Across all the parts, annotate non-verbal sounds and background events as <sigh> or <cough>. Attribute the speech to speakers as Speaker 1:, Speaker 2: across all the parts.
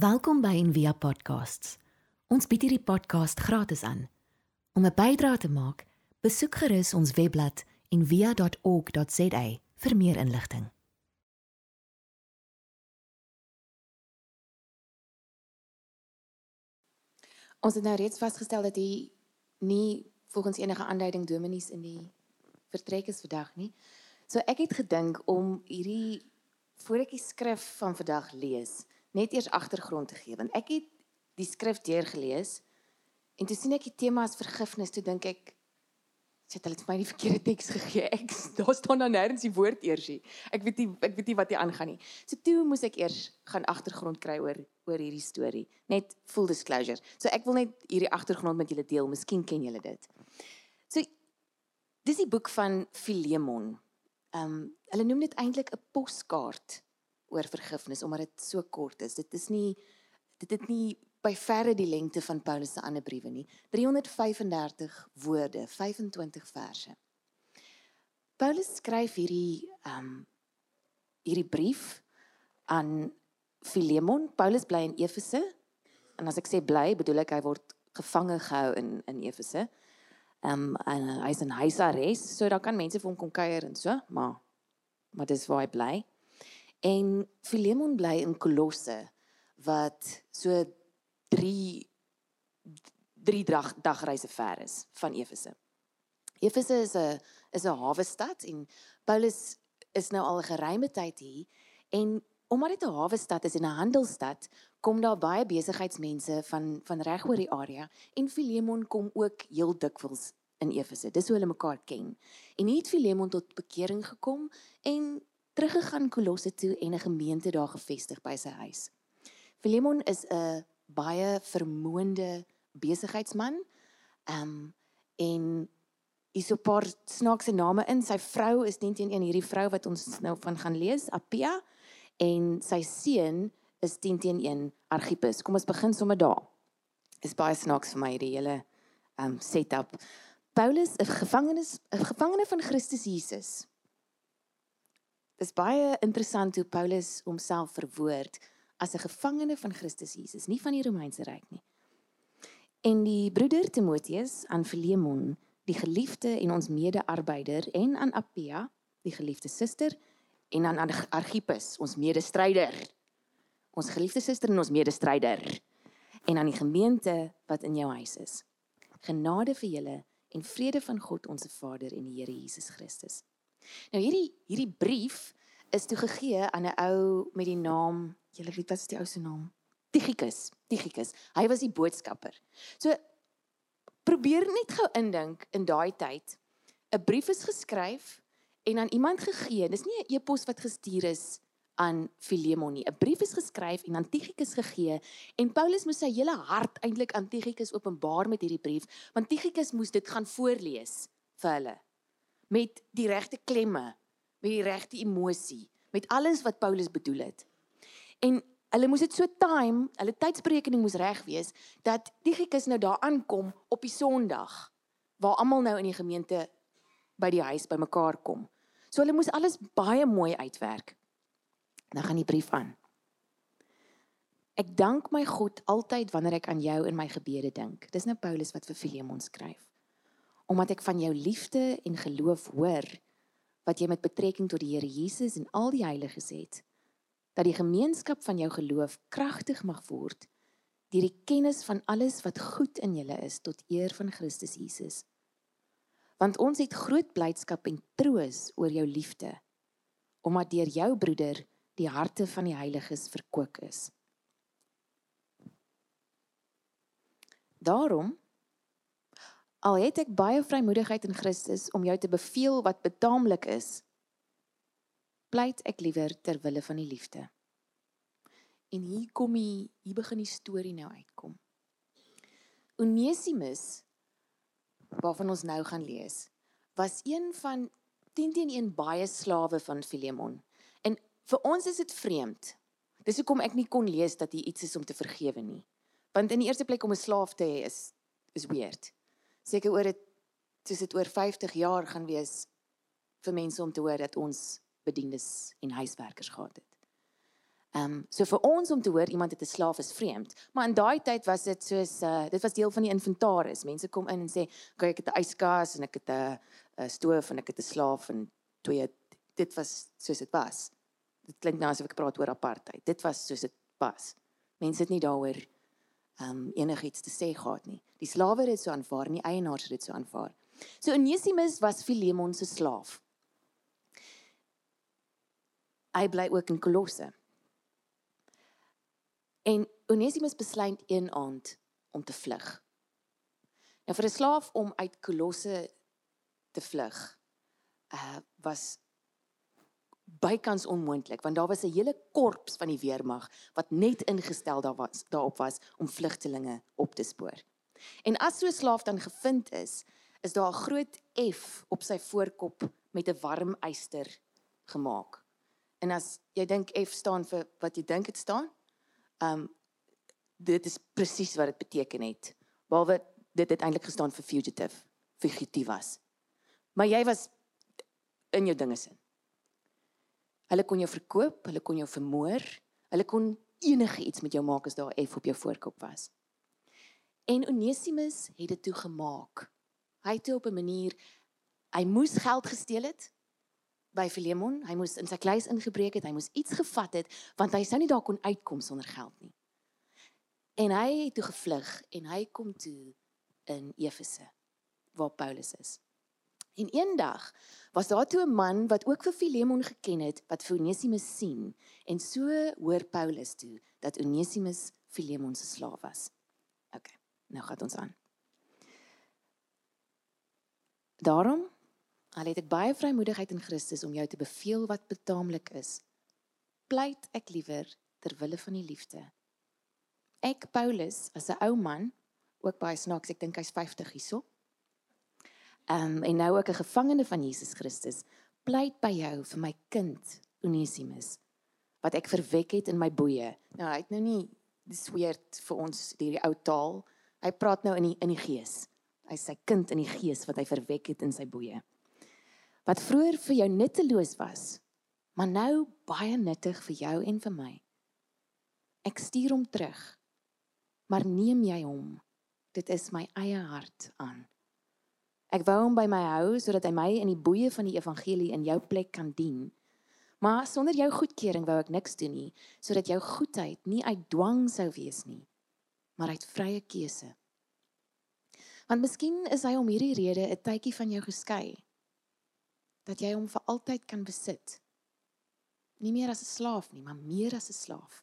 Speaker 1: Welkom by Envia Podcasts. Ons bied hierdie podcast gratis aan. Om 'n bydrae te maak, besoek gerus ons webblad en via.org.za vir meer inligting.
Speaker 2: Ons het nou reeds vasgestel dat hy nie volgens enige aanduiding dominees in die vertrek is vandag nie. So ek het gedink om hierdie voor ek die skrif van vandag lees, net eers agtergrond te gee want ek het die skrif deurgelees en toe sien ek die tema as vergifnis, toe dink ek sit hulle het my die verkeerde teks gegee. <laughs> Ek daar staan dan nêrens die woord eers nie. Ek weet nie ek weet nie wat hier aangaan nie. So toe moes ek eers gaan agtergrond kry oor oor hierdie storie. Net full disclosure. So ek wil net hierdie agtergrond met julle deel. Miskien ken julle dit. So dis die boek van Filemon. Ehm um, hulle noem dit eintlik 'n poskaart oor vergifnis omdat dit so kort is. Dit is nie dit het nie by verre die lengte van Paulus se ander briewe nie. 335 woorde, 25 verse. Paulus skryf hierdie ehm um, hierdie brief aan Filemon. Paulus bly in Efese. En as ek sê bly, bedoel ek hy word gevange gehou in in Efese. Ehm um, en hy's in huisarrest, so daar kan mense vir hom kom kuier en so, maar maar dis waar hy bly. En Filemon bly in Kolosse wat so 3 3 dag dagreise ver is van Efese. Efese is 'n is 'n hawe stad en Paulus is nou al 'n geruime tyd hier en omdat dit 'n hawe stad is en 'n handelsstad, kom daar baie besigheidsmense van van reg oor die area en Filemon kom ook heel dikwels in Efese. Dis hoe hulle mekaar ken. En hier het Filemon tot bekering gekom en teruggegaan Kolosse toe en 'n gemeente daar gevestig by sy huis. Filemon is 'n baie vermoënde besigheidsman. Ehm um, en is so 'n paar snaakse name in. Sy vrou is teen teen een hierdie vrou wat ons nou van gaan lees, Apia, en sy seun is teen teen een Archippus. Kom ons begin sommer daar. Is baie snaaks vir my hierdie hele ehm um, setup. Paulus, 'n gevangenes 'n gevangene van Christus Jesus. Dis baie interessant hoe Paulus homself verwoord as 'n gevangene van Christus Jesus, nie van die Romeinse ryk nie. En die broeder Timoteus aan Filemon, die geliefde en ons mede-arbeider en aan Appia, die geliefde suster en aan Archippus, ons medestryder. Ons geliefde suster en ons medestryder en aan die gemeente wat in jou huis is. Genade vir julle en vrede van God ons Vader en die Here Jesus Christus. Nou hierdie hierdie brief is toe gegee aan 'n ou met die naam, julle weet wat is die ou se naam? Tychicus. Tychicus. Hy was die boodskapper. So probeer net gou indink in daai tyd. 'n Brief is geskryf en aan iemand gegee. Dis nie 'n e-pos wat gestuur is aan Filemon nie. 'n Brief is geskryf en aan Tychicus gegee en Paulus moes sy hele hart eintlik aan Tychicus openbaar met hierdie brief, want Tychicus moes dit gaan voorlees vir hulle met die regte klemme, met die regte emosie, met alles wat Paulus bedoel het. En hulle moes dit so time, hulle tydsberekening moes reg wees dat Tychicus nou daar aankom op die Sondag waar almal nou in die gemeente by die huis bymekaar kom. So hulle moes alles baie mooi uitwerk. Nou gaan die brief aan. Ek dank my God altyd wanneer ek aan jou in my gebede dink. Dis nou Paulus wat vir Filemon skryf. Omdat ek van jou liefde en geloof hoor wat jy met betrekking tot die Here Jesus en al die heiliges het, dat die gemeenskap van jou geloof kragtig mag word deur die kennis van alles wat goed in julle is tot eer van Christus Jesus. Want ons het groot blydskap en troos oor jou liefde, omdat deur jou broeder die harte van die heiliges verkoop is. Daarom Al het ek baie vrymoedigheid in Christus om jou te beveel wat betaamlik is, pleit ek liewer ter wille van die liefde. En hier kom hy, hier begin die storie nou uitkom. Onesimus waarvan ons nou gaan lees, was een van 10 teen 1 baie slawe van Filemon. En vir ons is dit vreemd. Dis hoekom ek nie kon lees dat hier iets is om te vergewe nie. Want in die eerste plek om 'n slaaf te hê is is weird seker oor dit soos dit oor 50 jaar gaan wees vir mense om te hoor dat ons bedienis en huiswerkers gehad het. Ehm um, so vir ons om te hoor iemand het 'n slaaf is vreemd, maar in daai tyd was dit soos uh dit was deel van die inventaris. Mense kom in en sê, "Kyk, ek het 'n yskas en ek het 'n stoof en ek het 'n slaaf en twee dit was soos dit was." Dit klink nou asof ek praat oor apartheid. Dit was soos dit was. Mense het nie daaroor um, enigiets te sê gehad nie. Die slawe het dit so aanvaar en die eienaars het dit so aanvaar. So Onesimus was Filemon se slaaf. Hy bly ook in Kolosse. En Onesimus besluit een aand om te vlug. Nou vir 'n slaaf om uit Kolosse te vlug, uh was bykans onmoontlik want daar was 'n hele korps van die weermag wat net ingestel daar was daarop was om vlugtelinge op te spoor. En as so 'n slaaf dan gevind is, is daar 'n groot F op sy voorkop met 'n warm yster gemaak. En as jy dink F staan vir wat jy dink dit staan, ehm um, dit is presies wat dit beteken het. Behalwe dit het eintlik gestaan vir fugitive, fugitief was. Maar jy was in jou dinge sin. Hulle kon jou verkoop, hulle kon jou vermoor, hulle kon enige iets met jou maak as daar 'n F op jou voorkop was. En Onesimus het dit toe gemaak. Hy het op 'n manier hy moes geld gesteel het by Filemon, hy moes in sy kluis ingebreek het, hy moes iets gevat het want hy sou nie daar kon uitkom sonder geld nie. En hy het toe gevlug en hy kom toe in Efese waar Paulus is. En eendag was daar toe 'n man wat ook vir Filemon geken het wat vir Onesimus sien en so hoor Paulus toe dat Onesimus Filemon se slaaf was. OK, nou gaan ons aan. Daarom al het ek baie vrymoedigheid in Christus om jou te beveel wat betaamlik is. Pleit ek liewer ter wille van die liefde. Ek Paulus as 'n ou man, ook baie snaaks, ek dink hy's 50 hierso um, en nou ook 'n gevangene van Jesus Christus, pleit by jou vir my kind Onesimus wat ek verwek het in my boeye. Nou hy het nou nie dis weird vir ons hierdie ou taal. Hy praat nou in die in die gees. Hy sê kind in die gees wat hy verwek het in sy boeye. Wat vroeër vir jou nutteloos was, maar nou baie nuttig vir jou en vir my. Ek stuur hom terug. Maar neem jy hom? Dit is my eie hart aan. Ek wou hom by my hou sodat hy my in die boeye van die evangelie in jou plek kan dien. Maar sonder jou goedkeuring wou ek niks doen nie, sodat jou goedheid nie uit dwang sou wees nie, maar uit vrye keuse. Want miskien is hy om hierdie rede 'n tydjie van jou geskei dat jy hom vir altyd kan besit. Nie meer as 'n slaaf nie, maar meer as 'n slaaf.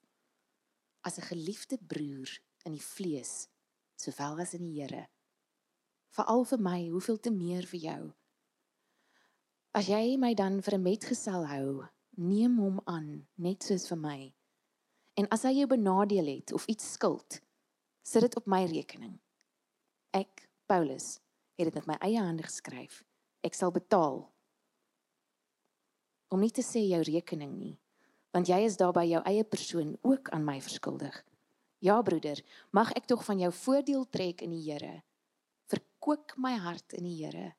Speaker 2: As 'n geliefde broer in die vlees, sowel as in die Here veral vir my, hoeveel te meer vir jou. As jy my dan vir 'n metgesel hou, neem hom aan, net soos vir my. En as hy jou benadeel het of iets skuld, sit dit op my rekening. Ek, Paulus, het dit met my eie hande geskryf. Ek sal betaal. Om nie te sê jou rekening nie, want jy is daarby jou eie persoon ook aan my verskuldig. Ja broeder, mag ek tog van jou voordeel trek in die Here verkoop my hart in die Here.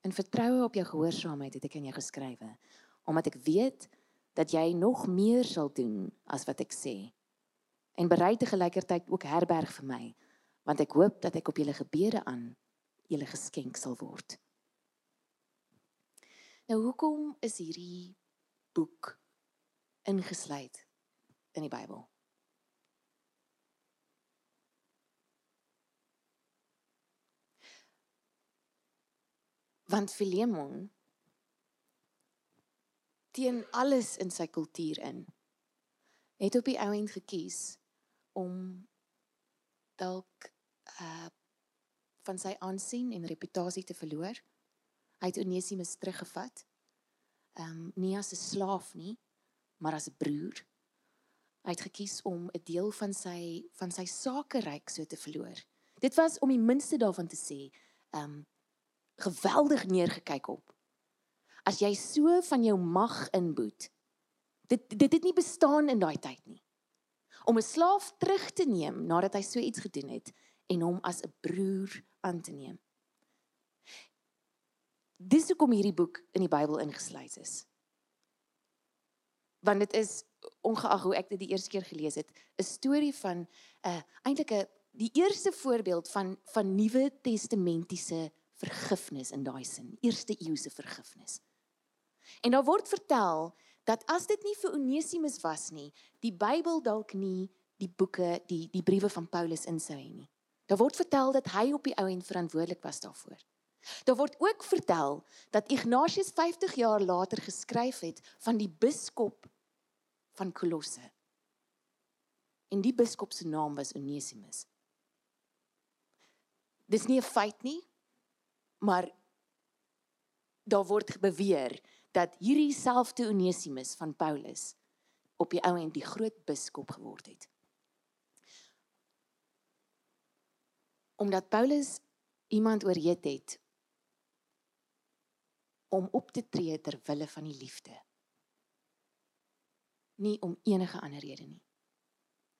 Speaker 2: In vertroue op jou gehoorsaamheid het ek aan jou geskrywe, omdat ek weet dat jy nog meer sal doen as wat ek sê. En bereid te gelykertyd ook herberg vir my, want ek hoop dat ek op julle gebede aan julle geskenk sal word. Nou hoekom is hierdie boek ingesluit in die Bybel? Want Filemon teen alles in sy kultuur in het op die ou end gekies om dalk uh van sy aansien en reputasie te verloor. Hy het Onesimus teruggevat. Um nie as 'n slaaf nie, maar as 'n broer. Hy het gekies om 'n deel van sy van sy sakeryk so te verloor. Dit was om die minste daarvan te sê, um geweldig neergekyk op. As jy so van jou mag inboet. Dit dit het nie bestaan in daai tyd nie. Om 'n slaaf terug te neem nadat hy so iets gedoen het en hom as 'n broer aan te neem. Dis hoekom hierdie boek in die Bybel ingesluit is. Want dit is ongeag hoe ek dit die eerste keer gelees het, 'n storie van 'n uh, eintlik 'n die eerste voorbeeld van van Nuwe Testamentiese vergifnis in daai sin, eerste eeuse vergifnis. En daar word vertel dat as dit nie vir Onesimus was nie, die Bybel dalk nie die boeke, die die briewe van Paulus insou hê nie. Daar word vertel dat hy op die ou end verantwoordelik was daarvoor. Daar word ook vertel dat Ignatius 50 jaar later geskryf het van die biskop van Kolosse. En die biskop se naam was Onesimus. Dis nie 'n feit nie, maar daar word beweer dat hierdie selfde Onesimus van Paulus op die ou end die groot biskop geword het. Omdat Paulus iemand oorheet het om op te tree ter wille van die liefde. Nie om enige ander rede nie.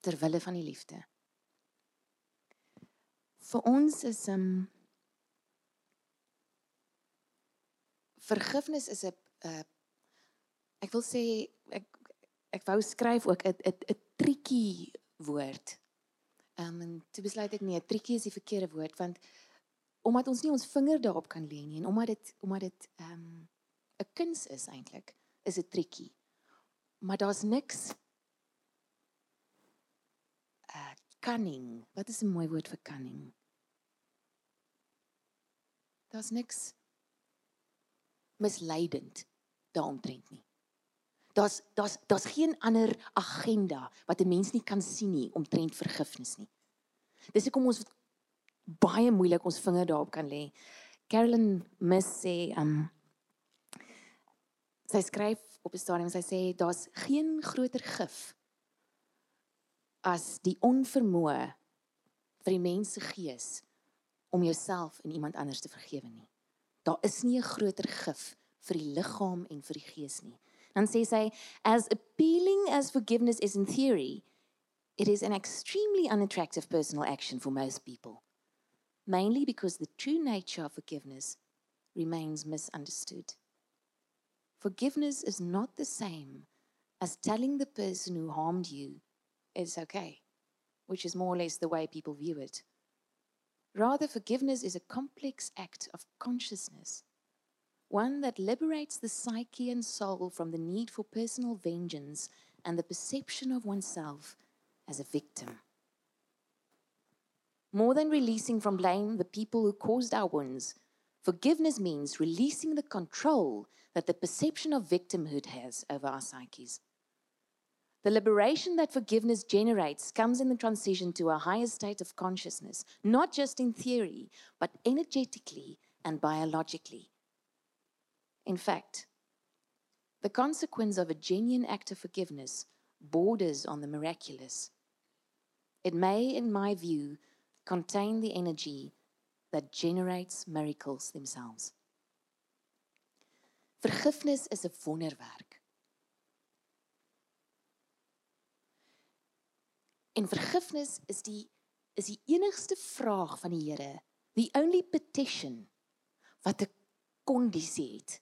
Speaker 2: Ter wille van die liefde. Vir ons is 'n um, vergifnis is 'n uh, ek wil sê ek ek wou skryf ook 'n 'n 'n triekie woord. Ehm um, en toe besluit ek nee, triekie is die verkeerde woord want omdat ons nie ons vinger daarop kan lê nie en omdat dit omdat dit ehm um, 'n kuns is eintlik, is dit triekie. Maar daar's niks uh cunning. Wat is 'n mooi woord vir cunning? Daar's niks misleidend daaromtrent nie. Daar's daar's daar's geen ander agenda wat 'n mens nie kan sien nie omtrent vergifnis nie. Dis hoekom ons baie moeilik ons vinger daarop kan lê. Carolyn Miss sê um sy skryf op 'n stadium sy sê daar's geen groter gif as die onvermoë vir die mens se gees om jouself en iemand anders te vergewe nie. Daar is nie 'n groter gif vir die liggaam en vir die gees nie. Dan sê sy as appealing as forgiveness is in theory, it is an extremely unattractive personal action for most people. Mainly because the true nature of forgiveness remains misunderstood. Forgiveness is not the same as telling the person who harmed you it's okay, which is more or less the way people view it. Rather, forgiveness is a complex act of consciousness, one that liberates the psyche and soul from the need for personal vengeance and the perception of oneself as a victim. More than releasing from blame the people who caused our wounds, forgiveness means releasing the control that the perception of victimhood has over our psyches. The liberation that forgiveness generates comes in the transition to a higher state of consciousness, not just in theory, but energetically and biologically. In fact, the consequence of a genuine act of forgiveness borders on the miraculous. It may, in my view, contain the energy that generates miracles themselves. Vergifnis is 'n wonderwerk. En vergifnis is die is die enigste vraag van die Here, the only petition wat 'n kondisie het.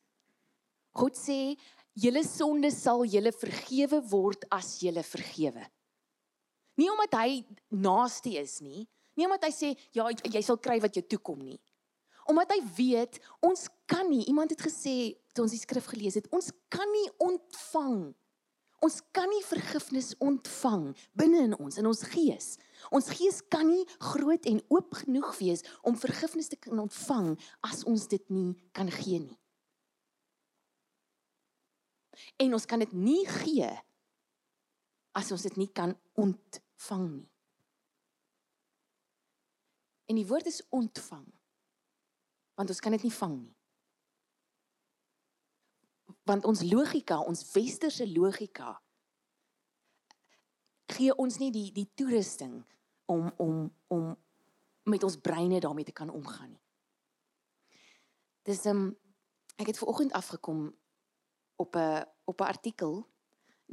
Speaker 2: God sê, julle sonde sal julle vergewe word as julle vergewe. Nie omdat hy naaste is nie, nie omdat hy sê ja, jy sal kry wat jou toekom nie. Omdat hy weet ons kan nie, iemand het gesê toe ons die skrif gelees het, ons kan nie ontvang Ons kan nie vergifnis ontvang binne in ons in ons gees. Ons gees kan nie groot en oop genoeg wees om vergifnis te kan ontvang as ons dit nie kan gee nie. En ons kan dit nie gee as ons dit nie kan ontvang nie. En die woord is ontvang. Want ons kan dit nie vang nie want ons logika, ons westerse logika gee ons nie die die toerusting om om om met ons breine daarmee te kan omgaan nie. Dis ehm um, ek het ver oggend afgekom op 'n op 'n artikel,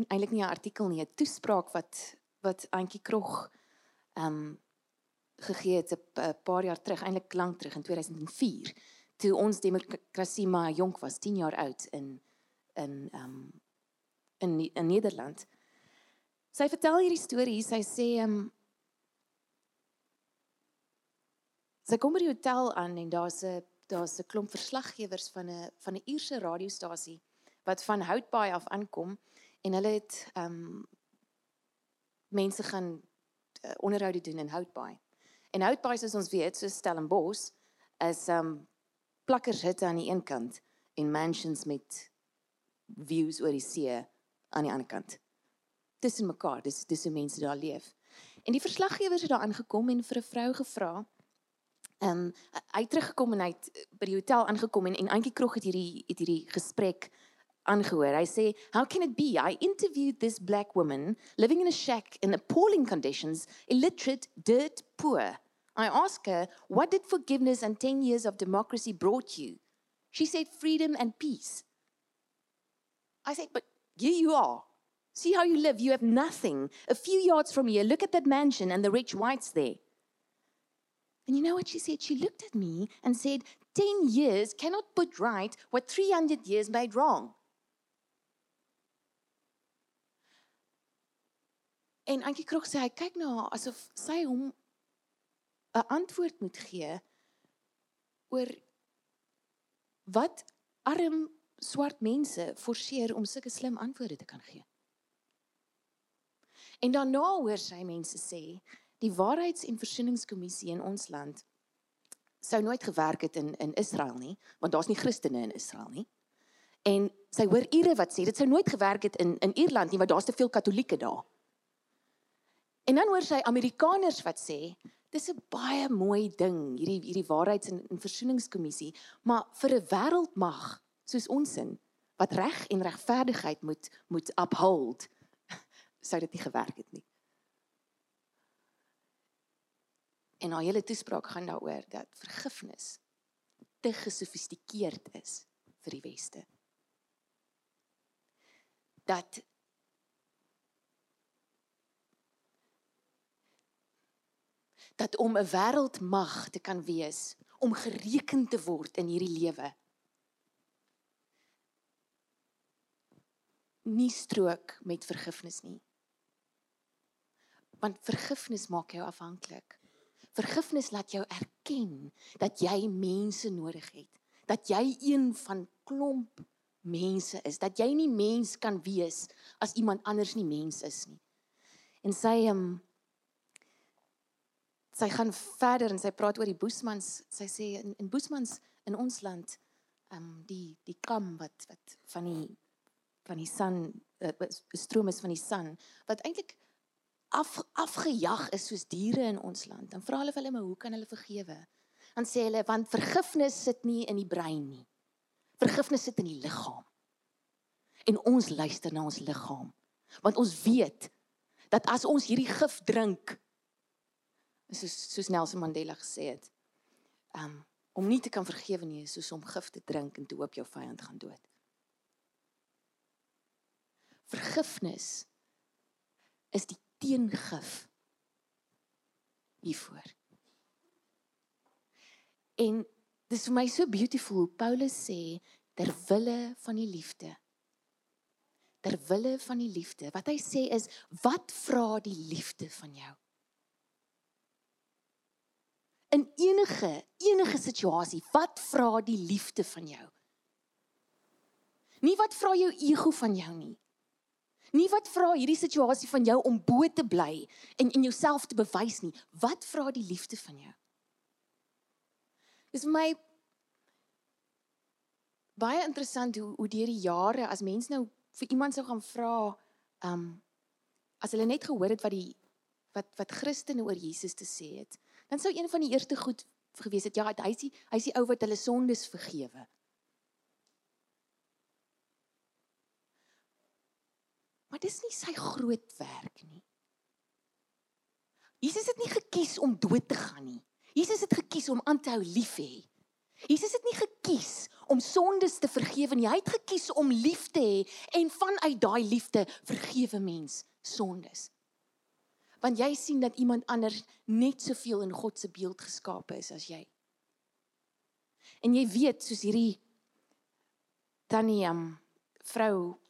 Speaker 2: eintlik nie 'n artikel nie, 'n toespraak wat wat Antjie Krog ehm um, gegee het 'n paar jaar terug, eintlik lank terug in 2004, toe ons demokrasie maar jonk was, 10 jaar oud in in um, in in Nederland Sy vertel hierdie storie, sy sê um, Sy kom by die hotel aan en daar's 'n daar's 'n klomp verslaggewers van 'n van 'n Ierse radiostasie wat van Houtbaai af aankom en hulle het um, mense gaan uh, onderhoude doen in Houtbaai. En Houtbaai soos ons weet, so Stellenbosch is um, plakkers hitte aan die een kant en mansions met views oor die see aan die ander kant. Tussen mekaar, dis dis hoe mense daar leef. En die verslaggewers het daar aangekom en vir 'n vrou gevra Ehm um, hy het teruggekom en hy het by die hotel aangekom en en Antjie Krog het hierdie het hierdie gesprek aangehoor. Hy sê, "How can it be? I interviewed this black woman living in a shack in appalling conditions, illiterate, dirt poor. I asked her, "What did forgiveness and 10 years of democracy brought you?" She said, "Freedom and peace." I said, "But here you are. See how you live. You have nothing. A few yards from here, look at that mansion and the rich whites there." And you know what she said? She looked at me and said, 10 years cannot put right what 300 years made wrong. En Antjie Krog sê hy kyk na nou asof sy hom 'n antwoord moet gee oor wat arm swart mense forceer om sulke slim antwoorde te kan gee. En daarna hoor sy mense sê die waarheids- en versoeningskommissie in ons land sou nooit gewerk het in in Israel nie, want daar's nie Christene in Israel nie. En sy hoor ure wat sê dit sou nooit gewerk het in in Ierland nie, want daar's te veel Katolieke daar. En dan hoor sy Amerikaners wat sê dis 'n baie mooi ding hierdie hierdie waarheids- en, en versoeningskommissie, maar vir 'n wêreldmag soos ons in wat reg en regverdigheid moet moet uphold <laughs> sou dit nie gewerk het nie. En haar hele toespraak gaan daaroor dat vergifnis te gesofistikeerd is vir die weste. Dat dat om 'n wêreldmag te kan wees, om gereken te word in hierdie lewe. Nie strook met vergifnis nie. Want vergifnis maak jou afhanklik. Vergifnis laat jou erken dat jy mense nodig het. Dat jy een van klomp mense is. Dat jy nie mens kan wees as iemand anders nie mens is nie. En sy ehm um, sy gaan verder en sy praat oor die Boesmans. Sy sê in in Boesmans in ons land ehm um, die die kam wat wat van die van die son uh, stroom is van die son wat eintlik af afgejag is soos diere in ons land. Dan vra hulle vir hulle maar hoe kan hulle vergewe? Dan sê hulle want vergifnis sit nie in die brein nie. Vergifnis sit in die liggaam. En ons luister na ons liggaam. Want ons weet dat as ons hierdie gif drink soos soos Nelson Mandela gesê het, um, om nie te kan vergewe nie is soos om gif te drink en te hoop jou vyand gaan dood. Vergifnis is die teengif hiervoor. En dis vir my so beautiful hoe Paulus sê ter wille van die liefde. Ter wille van die liefde. Wat hy sê is wat vra die liefde van jou? In enige enige situasie, wat vra die liefde van jou? Nie wat vra jou ego van jou nie. Nie wat vra hierdie situasie van jou om bo te bly en in jouself te bewys nie. Wat vra die liefde van jou? Dis my baie interessant hoe hoe deur die jare as mens nou vir iemand sou gaan vra, ehm um, as hulle net gehoor het wat die wat wat Christene oor Jesus te sê het, dan sou een van die eerste goed gewees het ja, hy is die hy is die ou wat hulle sondes vergewe. Maar dis nie sy groot werk nie. Jesus het nie gekies om dood te gaan nie. Jesus het gekies om aan te hou lief hê. Jesus het nie gekies om sondes te vergewe nie. Hy het gekies om lief te hê en vanuit daai liefde vergewe mens sondes. Want jy sien dat iemand anders net soveel in God se beeld geskape is as jy. En jy weet soos hierdie tannie um vrou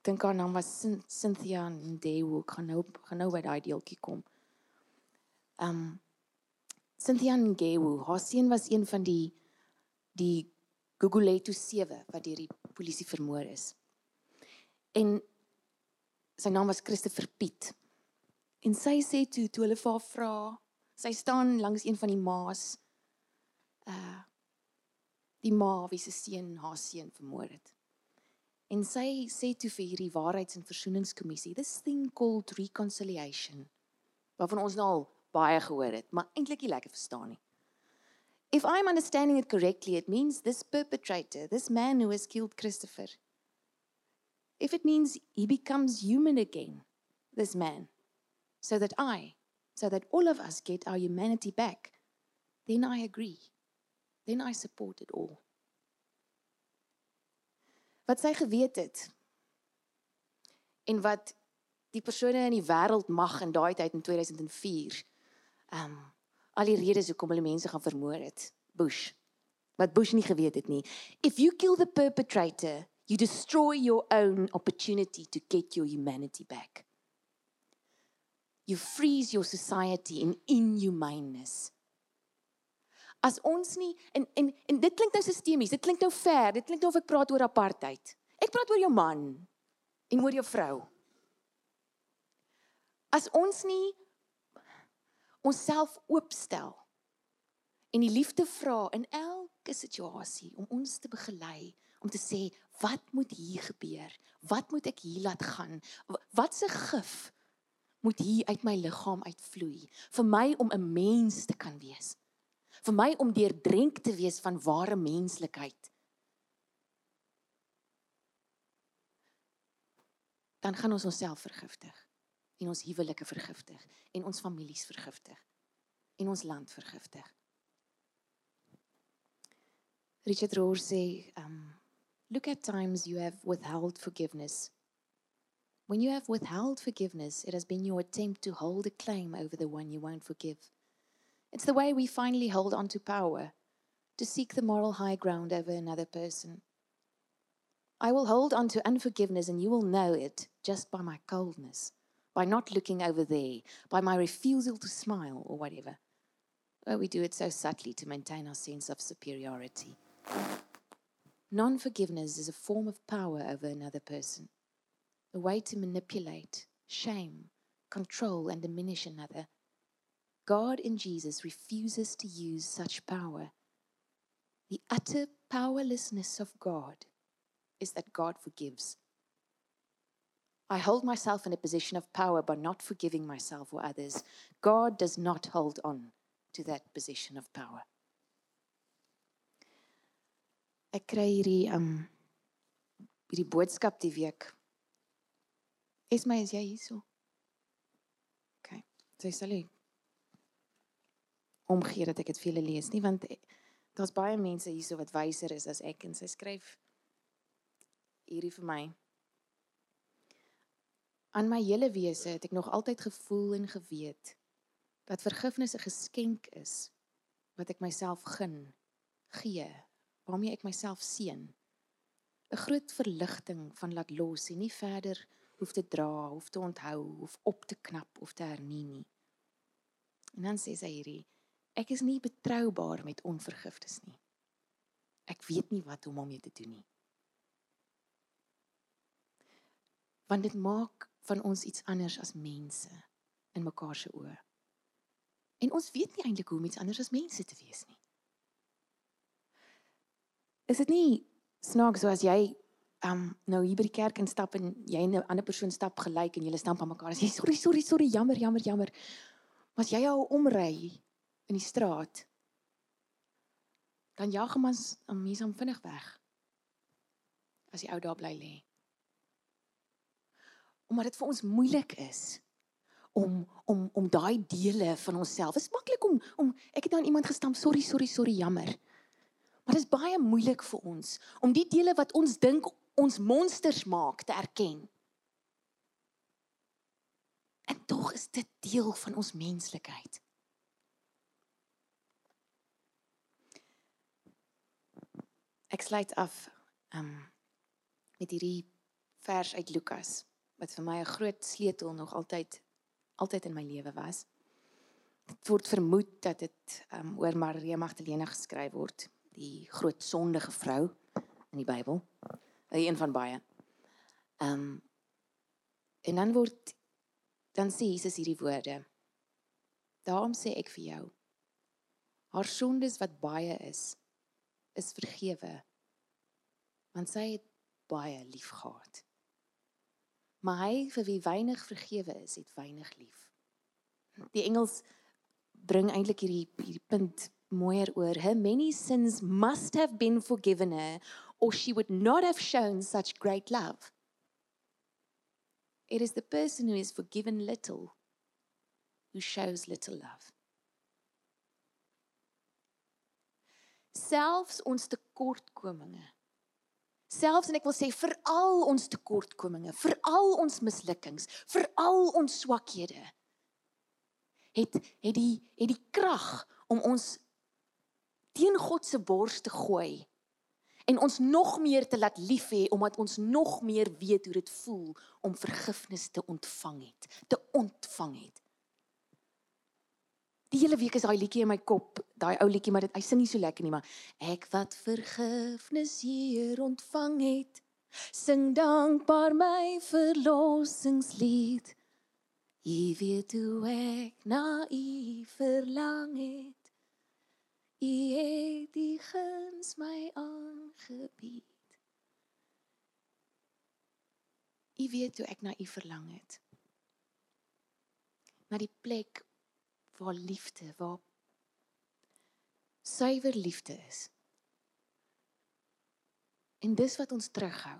Speaker 2: Ek dink haar naam was Cyn- Cynthia Ndewo. Ek gaan nou gaan nou by daai deeltjie kom. Um Cynthia Ndewo, haar seun was een van die die Gugulethu 7 wat deur die polisie vermoor is. En sy naam was Christopher Piet. En sy sê toe toe hulle vir haar vra, sy staan langs een van die ma's uh die ma wie se seun haar seun vermoor het. En sy sê toe vir hierdie waarheids- en versoeningskommissie, this thing called reconciliation, waarvan ons nou al baie gehoor het, maar eintlik nie lekker verstaan nie. If I'm understanding it correctly, it means this perpetrator, this man who has killed Christopher, if it means he becomes human again, this man, so that I, so that all of us get our humanity back, then I agree. Then I support it all. Wat sy geweet het en wat die persone in die wêreld mag in daai tyd in 2004 ehm um, al die redes hoekom hulle mense gaan vermoor het. Bush. Wat Bush nie geweet het nie. If you kill the perpetrator, you destroy your own opportunity to get your humanity back. You freeze your society in inhumaneness. As ons nie en en en dit klink nou sistemies, dit klink nou ver, dit klink nou of ek praat oor apartheid. Ek praat oor jou man en oor jou vrou. As ons nie onsself oopstel en die liefde vra in elke situasie om ons te begelei om te sê wat moet hier gebeur? Wat moet ek hier laat gaan? Wa- Wat se gif moet hier uit my liggaam uitvloei vir my om 'n mens te kan wees? Vir my om deurdrenk te wees van ware menslikheid. Dan gaan ons onsself vergiftig en ons huwelike vergiftig en ons families vergiftig en ons land vergiftig. Richard Rohr sê, um look at times you have withheld forgiveness. When you have withheld forgiveness, it has been your attempt to hold a claim over the one you won't forgive. It's the way we finally hold on to power, to seek the moral high ground over another person. I will hold on to unforgiveness, and you will know it just by my coldness, by not looking over there, by my refusal to smile or whatever. We do it so subtly to maintain our sense of superiority. Non forgiveness is a form of power over another person, a way to manipulate, shame, control, and diminish another. God in Jesus refuses to use such power. The utter powerlessness of God is that God forgives. I hold myself in a position of power by not forgiving myself or others. God does not hold on to that position of power. Ek kry hierdie um hierdie boodskap die week. Esma, is jy hierso? OK. Sy nie omgee dat ek dit vir julle lees nie want eh, daar's baie mense hierso wat wyser is as ek en sy skryf hierdie vir my. Aan my hele wese het ek nog altyd gevoel en geweet dat vergifnis 'n geskenk is wat ek myself gun, gee, waarmee ek myself seën. 'n Groot verligting van laat los en nie verder hoef te dra, hoef te onthou, hoef op te knap of te hernie nie. En dan sê sy hierdie: Ek is nie betroubaar met onvergifnis nie. Ek weet nie wat om hom mee te doen nie. Want dit maak van ons iets anders as mense in mekaar se oë. En ons weet nie eintlik hoe om iets anders as mense te wees nie. Is dit nie snaaks so as jy um nou hier by die kerk instap en jy en 'n ander persoon stap gelyk en julle stamp aan mekaar en sê sorry sorry sorry jammer jammer jammer. Maar as jy jou omry in die straat dan jag mens om mense om vinnig weg. As die ou daar bly lê. Omdat dit vir ons moeilik is om om om daai dele van onsself. Dit is maklik om om ek het nou aan iemand gestamp, sorry, sorry, sorry, jammer. Maar dit is baie moeilik vir ons om die dele wat ons dink ons monsters maak te erken. En tog is dit deel van ons menslikheid. Ek sluit af um met hierdie vers uit Lukas wat vir my 'n groot sleutel nog altyd altyd in my lewe was. Dit word vermoed dat dit um, oor Maria Magdalena geskryf word, die groot sondige vrou in die Bybel. Een van baie. Ehm um, en dan word dan sê Jesus hierdie woorde. Daarom sê ek vir jou, haar sondes wat baie is, is vergewe. Want sy het baie lief gehad. Maar hy vir wie weinig vergewe is, het weinig lief. Die Engels bring eintlik hierdie hierdie punt mooier oor. Her many sins must have been forgiven her or she would not have shown such great love. It is the person who is forgiven little who shows little love. Selfs ons tekortkominge. Selfs en ek wil sê vir al ons tekortkominge, vir al ons mislukkings, vir al ons swakhede het het die het die krag om ons teen God se bors te gooi en ons nog meer te laat lief hê omdat ons nog meer weet hoe dit voel om vergifnis te ontvang het, te ontvang het. Die hele week is daai liedjie in my kop, daai ou liedjie, maar dit hy sing nie so lekker nie, maar ek wat vergifnis hier ontvang het, sing dankbaar my verlossingslied. Jy weet hoe ek na u verlang het. U het die guns my aangebied. U weet hoe ek na u verlang het. Na die plek waar liefde, waar suiwer liefde is. En dis wat ons terughou.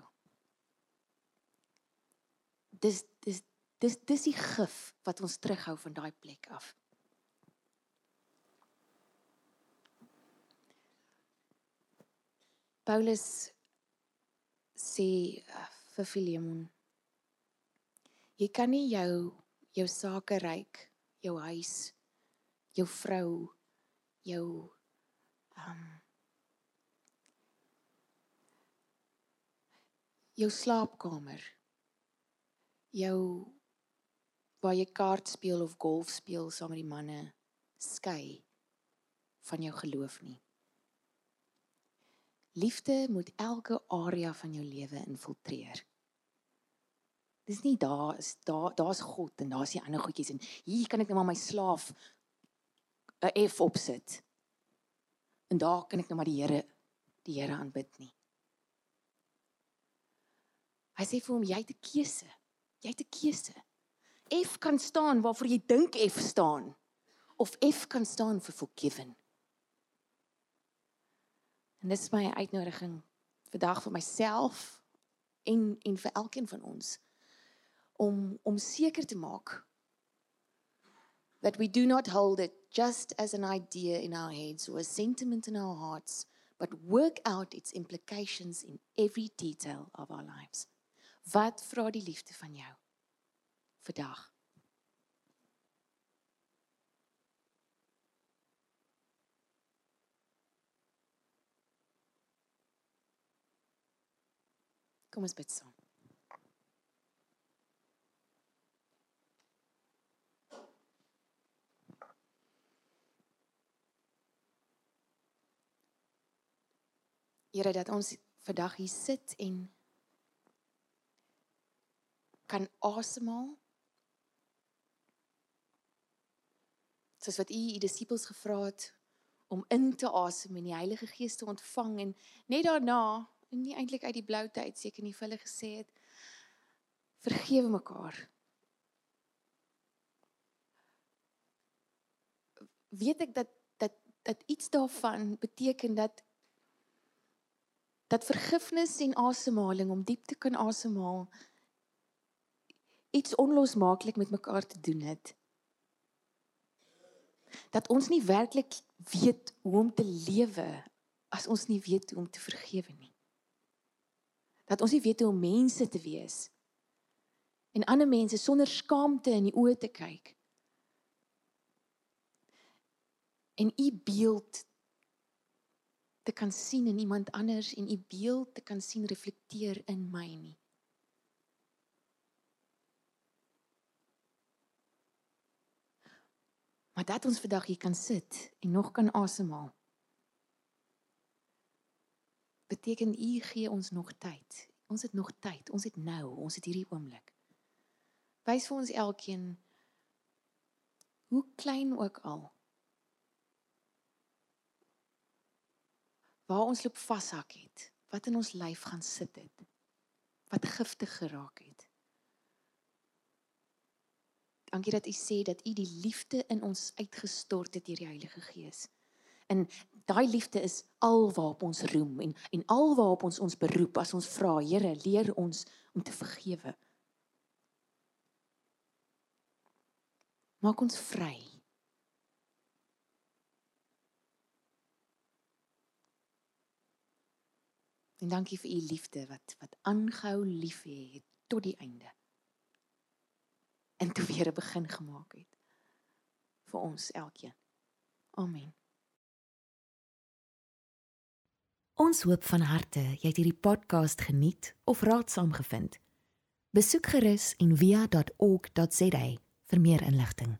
Speaker 2: Dis dis dis dis die gif wat ons terughou van daai plek af. Paulus sê vir Filemon jy kan nie jou jou sake ryk, jou huis, jou vrou, jou um jou slaapkamer, jou waar jy kaart speel of golf speel saam met die manne skei van jou geloof nie. Liefde moet elke area van jou lewe infiltreer. Dis nie daar is daar daar's God en daar's die ander goedjies en hier kan ek net maar my slaaf 'n F opsit. En daar kan ek net maar die Here die Here aanbid nie. Hy sê vir hom jy het 'n keuse. Jy het 'n keuse. F kan staan waarvoor jy dink F staan of F kan staan vir forgiven. En dis my uitnodiging vandag vir myself en en vir elkeen van ons om om seker te maak that we do not hold it just as an idea in our heads or a sentiment in our hearts but work out its implications in every detail of our lives. Wat vra die liefde van jou vandag? Kom ons bid saam. Here dat ons vandag hier sit en kan asemhaal. Soos wat u u disippels gevra het om in te asem en die Heilige Gees te ontvang en net daarna en nie eintlik uit die blou tyd seker nie vir hulle gesê het vergewe mekaar. Weet ek dat dat dat iets daarvan beteken dat dat vergifnis en asemhaling om diep te kan asemhaal iets onlosmaaklik met mekaar te doen het. Dat ons nie werklik weet hoe om te lewe as ons nie weet hoe om te vergewe nie dat ons nie weet hoe om mense te wees en ander mense sonder skaamte in die oë te kyk en u beeld te kan sien in iemand anders en u beeld te kan sien reflekteer in my nie. Maar dat ons vandag hier kan sit en nog kan asemhaal. Beteken u gee ons nog tyd. Ons het nog tyd. Ons het nou, ons het hierdie oomblik. Wys vir ons elkeen hoe klein ook al Waar ons loop vashak het, wat in ons lyf gaan sit het. Wat giftig geraak het. Dankie dat u sê dat u die liefde in ons uitgestort het deur die Heilige Gees. En daai liefde is alwaar ons roem en en alwaar ons ons beroep as ons vra Here leer ons om te vergewe. Maak ons vry. En dankie vir u liefde wat wat aangehou lief het tot die einde. En toe weer 'n begin gemaak het vir ons elkeen. Amen.
Speaker 1: Ons hoop van harte jy het hierdie podcast geniet of raadsaam gevind. Besoek gerus en via.ok.za vir meer inligting.